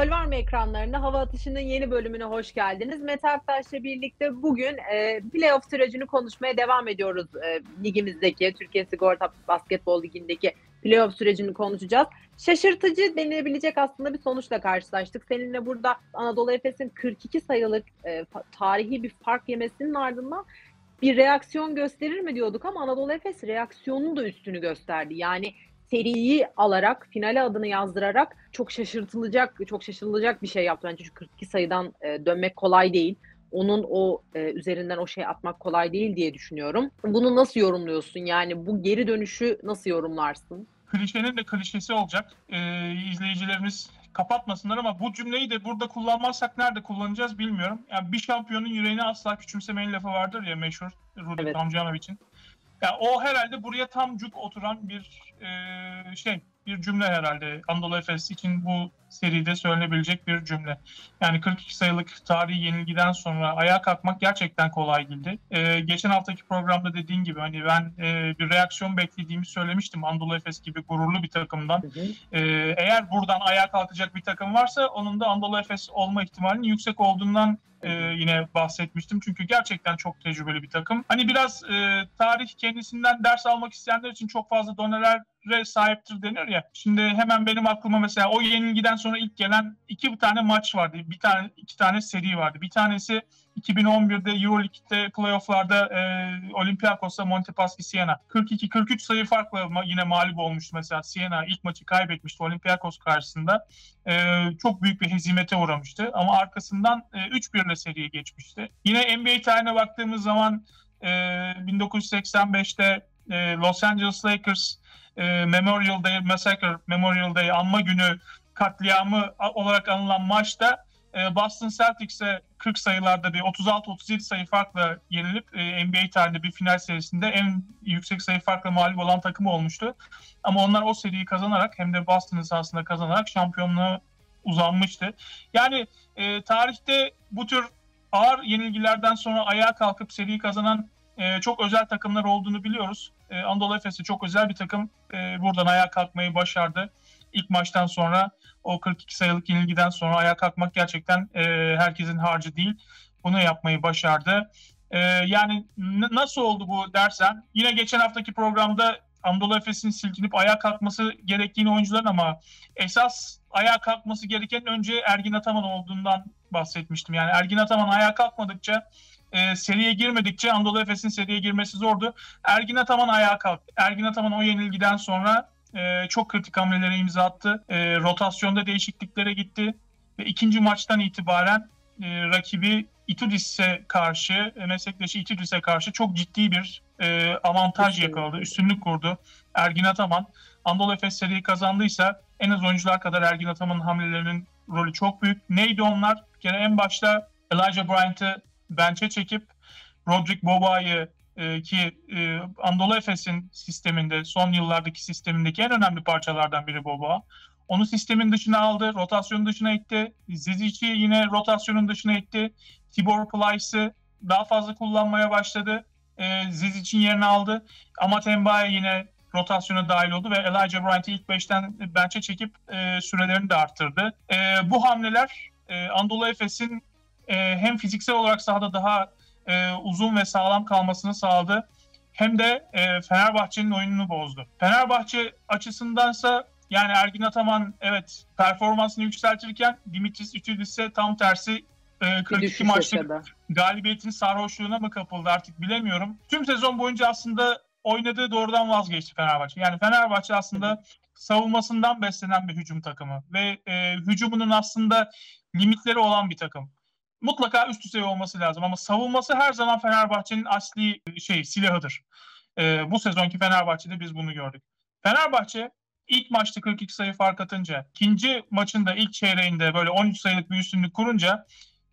Gol var mı ekranlarında? Hava Atışı'nın yeni bölümüne hoş geldiniz. Mete Aktaş'la birlikte bugün e, playoff sürecini konuşmaya devam ediyoruz. E, ligimizdeki, Türkiye Sigorta Basketbol Ligi'ndeki playoff sürecini konuşacağız. Şaşırtıcı denilebilecek aslında bir sonuçla karşılaştık. Seninle burada Anadolu Efes'in 42 sayılık e, tarihi bir fark yemesinin ardından bir reaksiyon gösterir mi diyorduk ama Anadolu Efes reaksiyonun da üstünü gösterdi. Yani seriyi alarak, finale adını yazdırarak çok şaşırtılacak, çok şaşırılacak bir şey yaptı. Bence çünkü 42 sayıdan e, dönmek kolay değil. Onun o e, üzerinden o şey atmak kolay değil diye düşünüyorum. Bunu nasıl yorumluyorsun? Yani bu geri dönüşü nasıl yorumlarsın? Klişenin de klişesi olacak. Ee, izleyicilerimiz kapatmasınlar ama bu cümleyi de burada kullanmazsak nerede kullanacağız bilmiyorum. Yani bir şampiyonun yüreğini asla küçümsemeyin lafı vardır ya meşhur Rudi evet. Tomjanovic'in. Yani o herhalde buraya tam cuk oturan bir e, şey, bir cümle herhalde. Anadolu Efes için bu seride söylenebilecek bir cümle. Yani 42 sayılık tarihi yenilgiden sonra ayağa kalkmak gerçekten kolay değildi. Ee, geçen haftaki programda dediğin gibi hani ben e, bir reaksiyon beklediğimi söylemiştim Anadolu Efes gibi gururlu bir takımdan. Ee, eğer buradan ayağa kalkacak bir takım varsa onun da Anadolu Efes olma ihtimalinin yüksek olduğundan e, yine bahsetmiştim. Çünkü gerçekten çok tecrübeli bir takım. Hani biraz e, tarih kendisinden ders almak isteyenler için çok fazla donelere sahiptir denir ya. Şimdi hemen benim aklıma mesela o yenilgiden sonra ilk gelen iki tane maç vardı. Bir tane iki tane seri vardı. Bir tanesi 2011'de Euroleague'de playofflarda e, Olympiakos'la Montepaschi Siena. 42-43 sayı farkla yine mağlup olmuştu mesela Siena ilk maçı kaybetmişti Olympiakos karşısında. E, çok büyük bir hezimete uğramıştı ama arkasından e, 3-1 ile seriye geçmişti. Yine NBA tarihine baktığımız zaman e, 1985'te e, Los Angeles Lakers e, Memorial Day Massacre Memorial Day anma günü katliamı olarak anılan maçta e, Boston Celtics'e 40 sayılarda bir 36-37 sayı farkla yenilip e, NBA tarihinde bir final serisinde en yüksek sayı farkla mağlup olan takım olmuştu. Ama onlar o seriyi kazanarak hem de Boston sahasında kazanarak şampiyonluğa uzanmıştı. Yani e, tarihte bu tür ağır yenilgilerden sonra ayağa kalkıp seriyi kazanan e, çok özel takımlar olduğunu biliyoruz. E, Anadolu Efes'i çok özel bir takım e, buradan ayağa kalkmayı başardı ilk maçtan sonra o 42 sayılık yenilgiden sonra ayağa kalkmak gerçekten e, herkesin harcı değil. Bunu yapmayı başardı. E, yani n- nasıl oldu bu dersen yine geçen haftaki programda Anadolu Efes'in silkinip ayağa kalkması gerektiğini oyuncuların ama esas ayağa kalkması gereken önce Ergin Ataman olduğundan bahsetmiştim. Yani Ergin Ataman ayağa kalkmadıkça e, seriye girmedikçe Anadolu Efes'in seriye girmesi zordu. Ergin Ataman ayağa kalktı. Ergin Ataman o yenilgiden sonra e, çok kritik hamlelere imza attı. E, rotasyonda değişikliklere gitti ve ikinci maçtan itibaren e, rakibi Itudis'e karşı, e, meslektaşı Itudis'e karşı çok ciddi bir e, avantaj yakaladı, üstünlük kurdu. Ergin Ataman, Anadolu Efes seriyi kazandıysa en az oyuncular kadar Ergin Ataman'ın hamlelerinin rolü çok büyük. Neydi onlar? Bir kere en başta Elijah Bryant'ı bench'e çekip Roderick Boba'yı e, ki e, Anadolu Efes'in sisteminde son yıllardaki sistemindeki en önemli parçalardan biri Boba. Onu sistemin dışına aldı, rotasyonun dışına itti. Zizic'i yine rotasyonun dışına itti. Tibor Plyce'ı daha fazla kullanmaya başladı. E, Zizic'in yerini aldı. Ama Tembaye yine rotasyona dahil oldu ve Elijah Bryant'ı ilk beşten bench'e çekip e, sürelerini de arttırdı. E, bu hamleler e, Anadolu Efes'in e, hem fiziksel olarak sahada daha e, uzun ve sağlam kalmasını sağladı. Hem de e, Fenerbahçe'nin oyununu bozdu. Fenerbahçe açısındansa yani Ergin Ataman evet performansını yükseltirken Dimitris Ütüdüs ise tam tersi e, 42 maçlık galibiyetin sarhoşluğuna mı kapıldı artık bilemiyorum. Tüm sezon boyunca aslında oynadığı doğrudan vazgeçti Fenerbahçe. Yani Fenerbahçe aslında savunmasından beslenen bir hücum takımı ve e, hücumunun aslında limitleri olan bir takım mutlaka üst düzey olması lazım ama savunması her zaman Fenerbahçe'nin asli şey silahıdır. E, bu sezonki Fenerbahçe'de biz bunu gördük. Fenerbahçe ilk maçta 42 sayı fark atınca, ikinci maçında ilk çeyreğinde böyle 13 sayılık bir üstünlük kurunca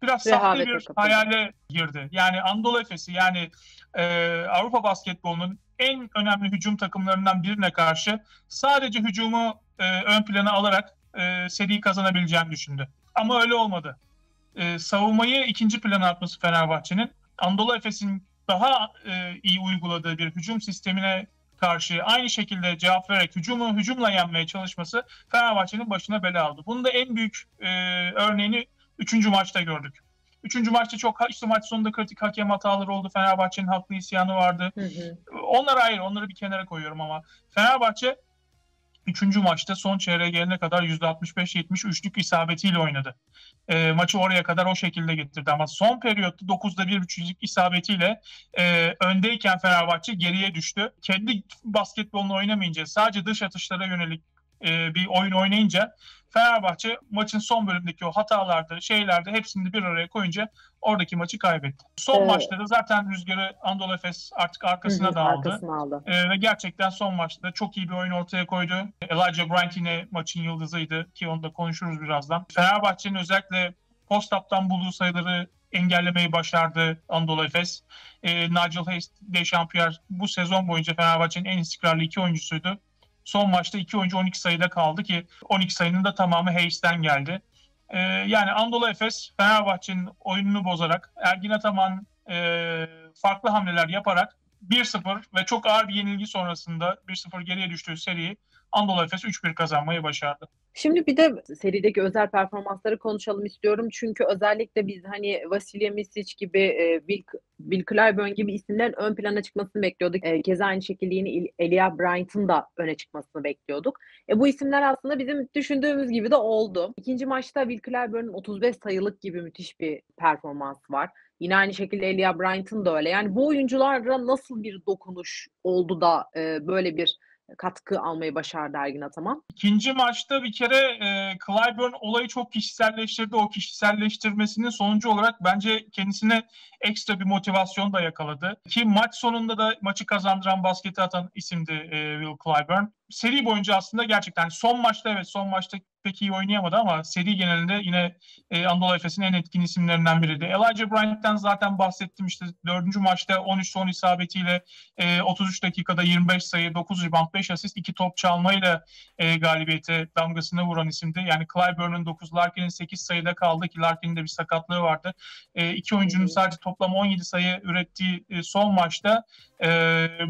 biraz sahte bir kapatıyor. hayale girdi. Yani Anadolu Efes'i yani e, Avrupa basketbolunun en önemli hücum takımlarından birine karşı sadece hücumu e, ön plana alarak e, seriyi kazanabileceğini düşündü. Ama öyle olmadı e, savunmayı ikinci plana atması Fenerbahçe'nin Anadolu Efes'in daha e, iyi uyguladığı bir hücum sistemine karşı aynı şekilde cevap vererek hücumu hücumla yenmeye çalışması Fenerbahçe'nin başına bela aldı. Bunun da en büyük e, örneğini 3. maçta gördük. Üçüncü maçta çok işte maç sonunda kritik hakem hataları oldu. Fenerbahçe'nin haklı isyanı vardı. Hı hı. Onlar ayrı. Onları bir kenara koyuyorum ama Fenerbahçe Üçüncü maçta son çeyreğe gelene kadar %65-70 üçlük isabetiyle oynadı. E, maçı oraya kadar o şekilde getirdi ama son periyotta 9'da bir üçlük isabetiyle e, öndeyken Fenerbahçe geriye düştü. Kendi basketbolunu oynamayınca sadece dış atışlara yönelik e, bir oyun oynayınca Fenerbahçe maçın son bölümdeki o hatalarda, şeylerde hepsini bir araya koyunca oradaki maçı kaybetti. Son evet. maçta da zaten rüzgarı Anadolu Efes artık arkasına da aldı. aldı. Ee, ve gerçekten son maçta çok iyi bir oyun ortaya koydu. Elijah Bryant yine maçın yıldızıydı ki onu da konuşuruz birazdan. Fenerbahçe'nin özellikle post-up'tan bulduğu sayıları engellemeyi başardı Anadolu Efes. E, Nigel Hayes, Dechampierre bu sezon boyunca Fenerbahçe'nin en istikrarlı iki oyuncusuydu. Son maçta iki oyuncu 12 sayıda kaldı ki 12 sayının da tamamı Hayes'ten geldi. E, yani Anadolu Efes Fenerbahçe'nin oyununu bozarak Ergin Ataman e, farklı hamleler yaparak 1-0 ve çok ağır bir yenilgi sonrasında 1-0 geriye düştüğü seriyi Anadolu Efes 3-1 kazanmayı başardı. Şimdi bir de serideki özel performansları konuşalım istiyorum. Çünkü özellikle biz hani Vasilya Misic gibi, e, Bill, Bill Clyburn gibi isimlerin ön plana çıkmasını bekliyorduk. E, keza aynı şekilde yine Elia Bryant'ın da öne çıkmasını bekliyorduk. E, bu isimler aslında bizim düşündüğümüz gibi de oldu. İkinci maçta Bill Clyburn'un 35 sayılık gibi müthiş bir performans var. Yine aynı şekilde Elia Bryant'ın da öyle. Yani bu oyunculara nasıl bir dokunuş oldu da e, böyle bir katkı almayı başardı Ergin Ataman. İkinci maçta bir kere e, Clyburn olayı çok kişiselleştirdi. O kişiselleştirmesinin sonucu olarak bence kendisine ekstra bir motivasyon da yakaladı. Ki maç sonunda da maçı kazandıran basketi atan isimdi e, Will Clyburn. Seri boyunca aslında gerçekten son maçta evet son maçta pek iyi oynayamadı ama seri genelinde yine e, Anadolu Efes'in en etkin isimlerinden biriydi. Elijah Bryant'ten zaten bahsettim işte dördüncü maçta 13 son isabetiyle e, 33 dakikada 25 sayı, 9 rebound, 5 asist, 2 top çalmayla e, galibiyete damgasını vuran isimdi. Yani Clyburn'un 9, Larkin'in 8 sayıda kaldı ki Larkin'in de bir sakatlığı vardı. E, iki oyuncunun sadece toplam 17 sayı ürettiği e, son maçta e,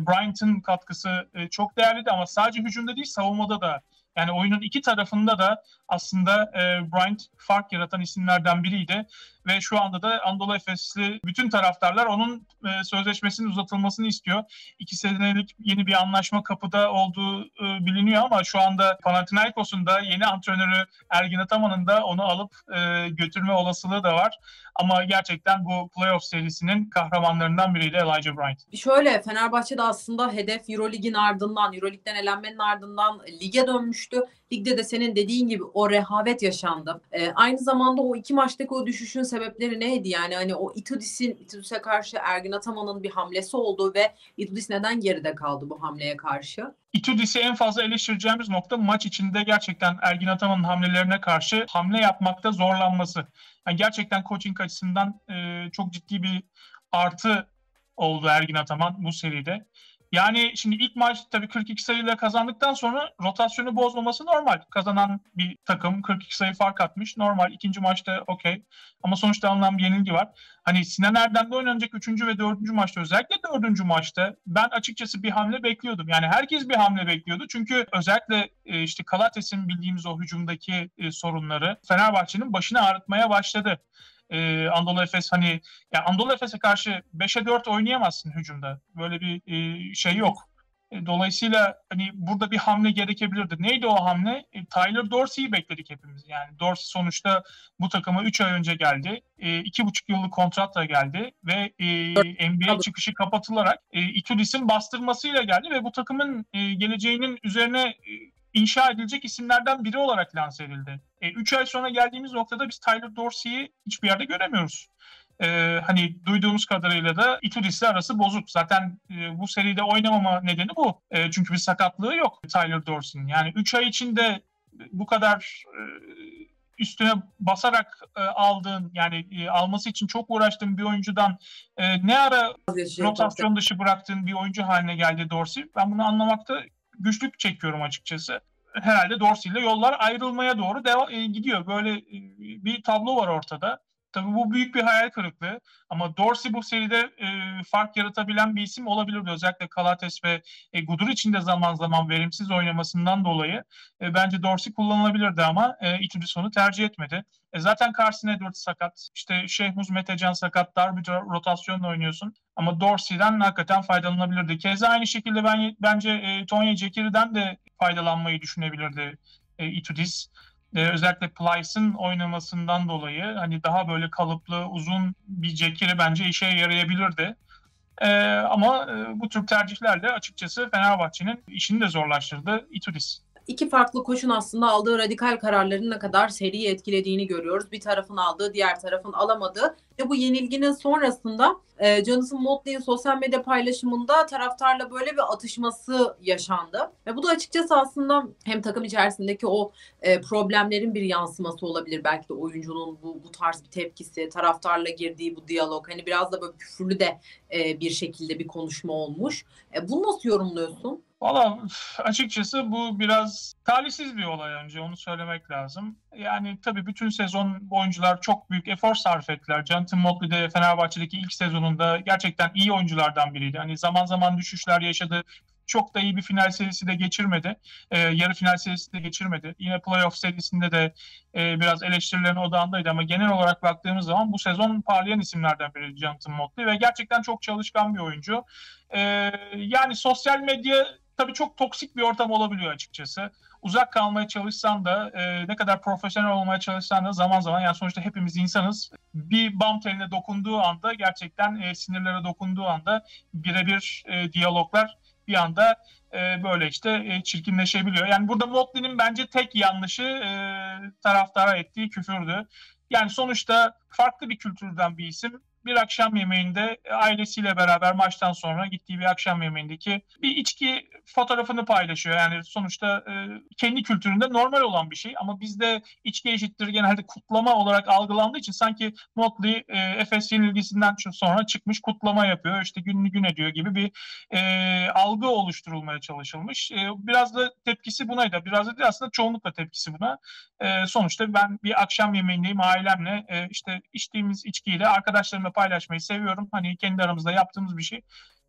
Bryant'ın katkısı e, çok değerliydi ama sadece hücumda değil savunmada da yani oyunun iki tarafında da aslında e, Bryant fark yaratan isimlerden biriydi ve şu anda da Anadolu Efesli bütün taraftarlar onun e, sözleşmesinin uzatılmasını istiyor. İki senelik yeni bir anlaşma kapıda olduğu e, biliniyor ama şu anda Panathinaikos'un da yeni antrenörü Ergin Ataman'ın da onu alıp e, götürme olasılığı da var. Ama gerçekten bu playoff serisinin kahramanlarından biriydi Elijah Bryant. Şöyle Fenerbahçe'de aslında hedef Eurolig'in ardından, Eurolig'den elenmenin ardından lige dönmüştü. Ligde de senin dediğin gibi o rehavet yaşandı. E, aynı zamanda o iki maçtaki o düşüşün sebepleri neydi? Yani hani o Itudis'in Itudis'e karşı Ergin Ataman'ın bir hamlesi oldu ve Itudis neden geride kaldı bu hamleye karşı? Itudis'i en fazla eleştireceğimiz nokta maç içinde gerçekten Ergin Ataman'ın hamlelerine karşı hamle yapmakta zorlanması. Yani gerçekten coaching açısından e, çok ciddi bir artı oldu Ergin Ataman bu seride. Yani şimdi ilk maç tabii 42 sayıyla kazandıktan sonra rotasyonu bozmaması normal. Kazanan bir takım 42 sayı fark atmış. Normal. ikinci maçta okey. Ama sonuçta alınan bir yenilgi var. Hani Sinan Erdem'de oynanacak 3. ve 4. maçta özellikle 4. maçta ben açıkçası bir hamle bekliyordum. Yani herkes bir hamle bekliyordu. Çünkü özellikle e, işte Kalates'in bildiğimiz o hücumdaki e, sorunları Fenerbahçe'nin başını ağrıtmaya başladı e, Anadolu Efes hani yani Anadolu Efes'e karşı 5'e 4 oynayamazsın hücumda. Böyle bir e, şey yok. E, dolayısıyla hani burada bir hamle gerekebilirdi. Neydi o hamle? E, Tyler Dorsey'i bekledik hepimiz. Yani Dorsey sonuçta bu takıma 3 ay önce geldi. 2,5 e, yıllık kontratla geldi ve e, NBA çıkışı kapatılarak e, Itudis'in bastırmasıyla geldi ve bu takımın e, geleceğinin üzerine e, inşa edilecek isimlerden biri olarak lanse edildi. 3 e, ay sonra geldiğimiz noktada biz Tyler Dorsey'i hiçbir yerde göremiyoruz. Ee, hani duyduğumuz kadarıyla da Itudis'le arası bozuk. Zaten e, bu seride oynamama nedeni bu. E, çünkü bir sakatlığı yok Tyler Dorsey'nin. Yani 3 ay içinde bu kadar e, üstüne basarak e, aldığın yani e, alması için çok uğraştığın bir oyuncudan e, ne ara rotasyon dışı bıraktığın bir oyuncu haline geldi Dorsey. Ben bunu anlamakta güçlük çekiyorum açıkçası. Herhalde Dorsey ile yollar ayrılmaya doğru devam, e, gidiyor. Böyle e, bir tablo var ortada. Tabii bu büyük bir hayal kırıklığı ama Dorsey bu seride e, fark yaratabilen bir isim olabilirdi. Özellikle Kalates ve e, Gudur için de zaman zaman verimsiz oynamasından dolayı e, bence Dorsey kullanılabilirdi ama e, Itudis onu tercih etmedi. E, zaten Carson Edwards sakat, işte Şehmuz Metecan sakat, dar bir rotasyonla oynuyorsun. Ama Dorsey'den hakikaten faydalanabilirdi. Keza aynı şekilde ben bence e, Tonya Cekiri'den de faydalanmayı düşünebilirdi e, Itudis e, özellikle Plyce'ın oynamasından dolayı hani daha böyle kalıplı uzun bir cekiri bence işe yarayabilirdi. E, ama e, bu tür tercihlerle açıkçası Fenerbahçe'nin işini de zorlaştırdı Itudis iki farklı koçun aslında aldığı radikal kararların ne kadar seriyi etkilediğini görüyoruz. Bir tarafın aldığı, diğer tarafın alamadığı bu yenilginin sonrasında e, Jonathan Motley'in sosyal medya paylaşımında taraftarla böyle bir atışması yaşandı. Ve bu da açıkçası aslında hem takım içerisindeki o e, problemlerin bir yansıması olabilir. Belki de oyuncunun bu, bu tarz bir tepkisi, taraftarla girdiği bu diyalog. Hani biraz da böyle küfürlü de e, bir şekilde bir konuşma olmuş. E, bunu nasıl yorumluyorsun? Valla açıkçası bu biraz talihsiz bir olay önce onu söylemek lazım. Yani tabii bütün sezon oyuncular çok büyük efor sarf ettiler. Jonathan Motley de Fenerbahçe'deki ilk sezonunda gerçekten iyi oyunculardan biriydi. Hani zaman zaman düşüşler yaşadı. Çok da iyi bir final serisi de geçirmedi. E, yarı final serisi de geçirmedi. Yine playoff serisinde de e, biraz eleştirilerin odağındaydı ama genel olarak baktığımız zaman bu sezon parlayan isimlerden biri Jonathan Motley ve gerçekten çok çalışkan bir oyuncu. E, yani sosyal medya tabii çok toksik bir ortam olabiliyor açıkçası. Uzak kalmaya çalışsan da e, ne kadar profesyonel olmaya çalışsan da zaman zaman yani sonuçta hepimiz insanız. Bir bam teline dokunduğu anda gerçekten e, sinirlere dokunduğu anda birebir e, diyaloglar bir anda e, böyle işte e, çirkinleşebiliyor. Yani burada Motley'nin bence tek yanlışı e, taraftara ettiği küfürdü. Yani sonuçta farklı bir kültürden bir isim bir akşam yemeğinde ailesiyle beraber maçtan sonra gittiği bir akşam yemeğindeki bir içki fotoğrafını paylaşıyor. Yani sonuçta e, kendi kültüründe normal olan bir şey ama bizde içki eşittir genelde kutlama olarak algılandığı için sanki Motley e, Efes yenilgisinden sonra çıkmış kutlama yapıyor. İşte gününü gün ediyor gibi bir e, algı oluşturulmaya çalışılmış. E, biraz da tepkisi bunaydı. Biraz da değil, aslında çoğunlukla tepkisi buna. E, sonuçta ben bir akşam yemeğindeyim ailemle e, işte içtiğimiz içkiyle arkadaşlarımla paylaşmayı seviyorum. Hani kendi aramızda yaptığımız bir şey.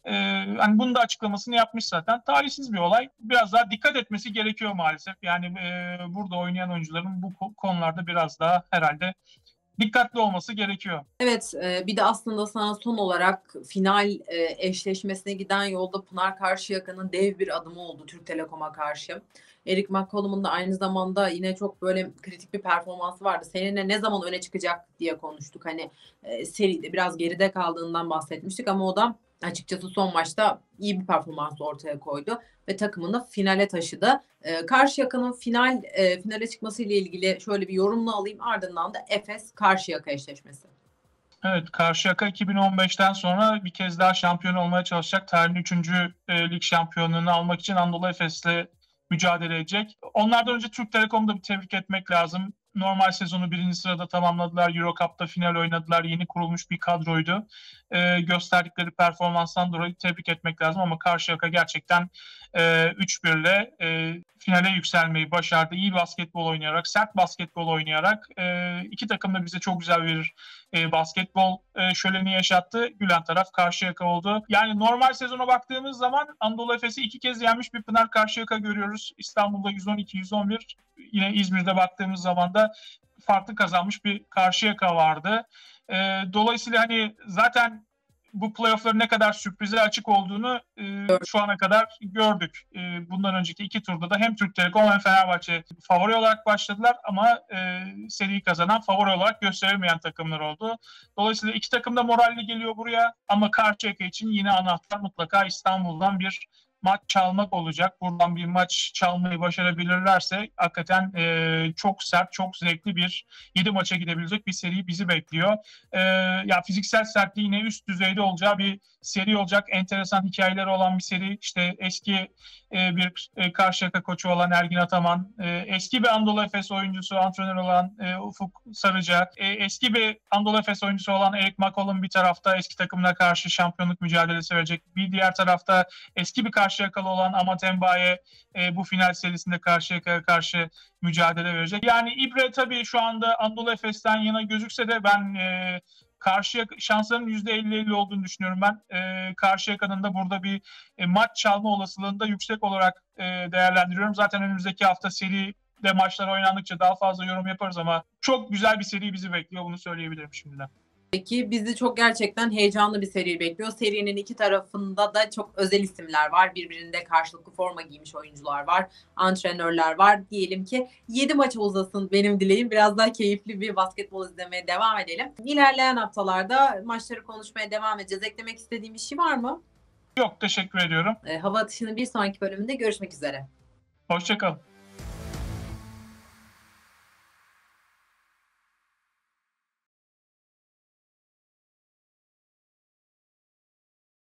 Ee, hani bunun da açıklamasını yapmış zaten. Talihsiz bir olay. Biraz daha dikkat etmesi gerekiyor maalesef. Yani e, burada oynayan oyuncuların bu konularda biraz daha herhalde dikkatli olması gerekiyor. Evet e, bir de aslında sana son olarak final e, eşleşmesine giden yolda Pınar Karşıyaka'nın dev bir adımı oldu Türk Telekom'a karşı. Eric McCollum'un da aynı zamanda yine çok böyle kritik bir performansı vardı. Seninle ne zaman öne çıkacak diye konuştuk. Hani e, seride biraz geride kaldığından bahsetmiştik ama o da açıkçası son maçta iyi bir performans ortaya koydu ve takımını finale taşıdı. E, Karşıyaka'nın final e, finale çıkması ile ilgili şöyle bir yorumla alayım. Ardından da Efes Karşıyaka eşleşmesi. Evet, Karşıyaka 2015'ten sonra bir kez daha şampiyon olmaya çalışacak. Tarihin 3. E, lig şampiyonluğunu almak için Anadolu Efes'le mücadele edecek. Onlardan önce Türk Telekom'da bir tebrik etmek lazım. Normal sezonu birinci sırada tamamladılar. Euro Cup'ta final oynadılar. Yeni kurulmuş bir kadroydu. Ee, gösterdikleri performanstan dolayı tebrik etmek lazım ama Karşıyaka gerçekten e, 3-1 ile e, finale yükselmeyi başardı. İyi basketbol oynayarak, sert basketbol oynayarak e, iki takım da bize çok güzel bir e, basketbol e, şöleni yaşattı. Gülen taraf Karşıyaka oldu. Yani normal sezona baktığımız zaman Anadolu Efes'i iki kez yenmiş bir Pınar Karşıyaka görüyoruz. İstanbul'da 112-111. Yine İzmir'de baktığımız zaman da farklı kazanmış bir Karşıyaka vardı. E, dolayısıyla hani zaten bu playoff'ların ne kadar sürprize açık olduğunu e, şu ana kadar gördük. E, bundan önceki iki turda da hem Türk Telekom hem Fenerbahçe favori olarak başladılar ama e, seriyi kazanan favori olarak gösterilmeyen takımlar oldu. Dolayısıyla iki takım da moralli geliyor buraya ama Karşıyaka için yine anahtar mutlaka İstanbul'dan bir maç çalmak olacak. Buradan bir maç çalmayı başarabilirlerse hakikaten e, çok sert, çok zevkli bir 7 maça gidebilecek bir seri bizi bekliyor. E, ya fiziksel sertliği yine üst düzeyde olacağı bir seri olacak. Enteresan hikayeleri olan bir seri. İşte eski e, bir e, Karşıyaka koçu olan Ergin Ataman, e, eski bir Anadolu Efes oyuncusu, antrenör olan e, Ufuk Sarıca, e, eski bir Anadolu Efes oyuncusu olan Erik McCollum bir tarafta eski takımına karşı şampiyonluk mücadelesi verecek. Bir diğer tarafta eski bir Karşıyakalı olan Amatembaye e, bu final serisinde Karşıyaka'ya karşı mücadele verecek. Yani İbre tabii şu anda Anadolu Efes'ten yana gözükse de ben e, karşıya şansların %50-50 olduğunu düşünüyorum ben. E, Karşıyaka'nın da burada bir e, maç çalma olasılığını da yüksek olarak e, değerlendiriyorum. Zaten önümüzdeki hafta seri de maçlar oynandıkça daha fazla yorum yaparız ama çok güzel bir seri bizi bekliyor. Bunu söyleyebilirim şimdiden. Peki bizi çok gerçekten heyecanlı bir seri bekliyor. Serinin iki tarafında da çok özel isimler var. Birbirinde karşılıklı forma giymiş oyuncular var. Antrenörler var. Diyelim ki 7 maç uzasın benim dileğim. Biraz daha keyifli bir basketbol izlemeye devam edelim. İlerleyen haftalarda maçları konuşmaya devam edeceğiz. Eklemek istediğim bir şey var mı? Yok teşekkür ediyorum. E, hava atışının bir sonraki bölümünde görüşmek üzere. Hoşçakalın.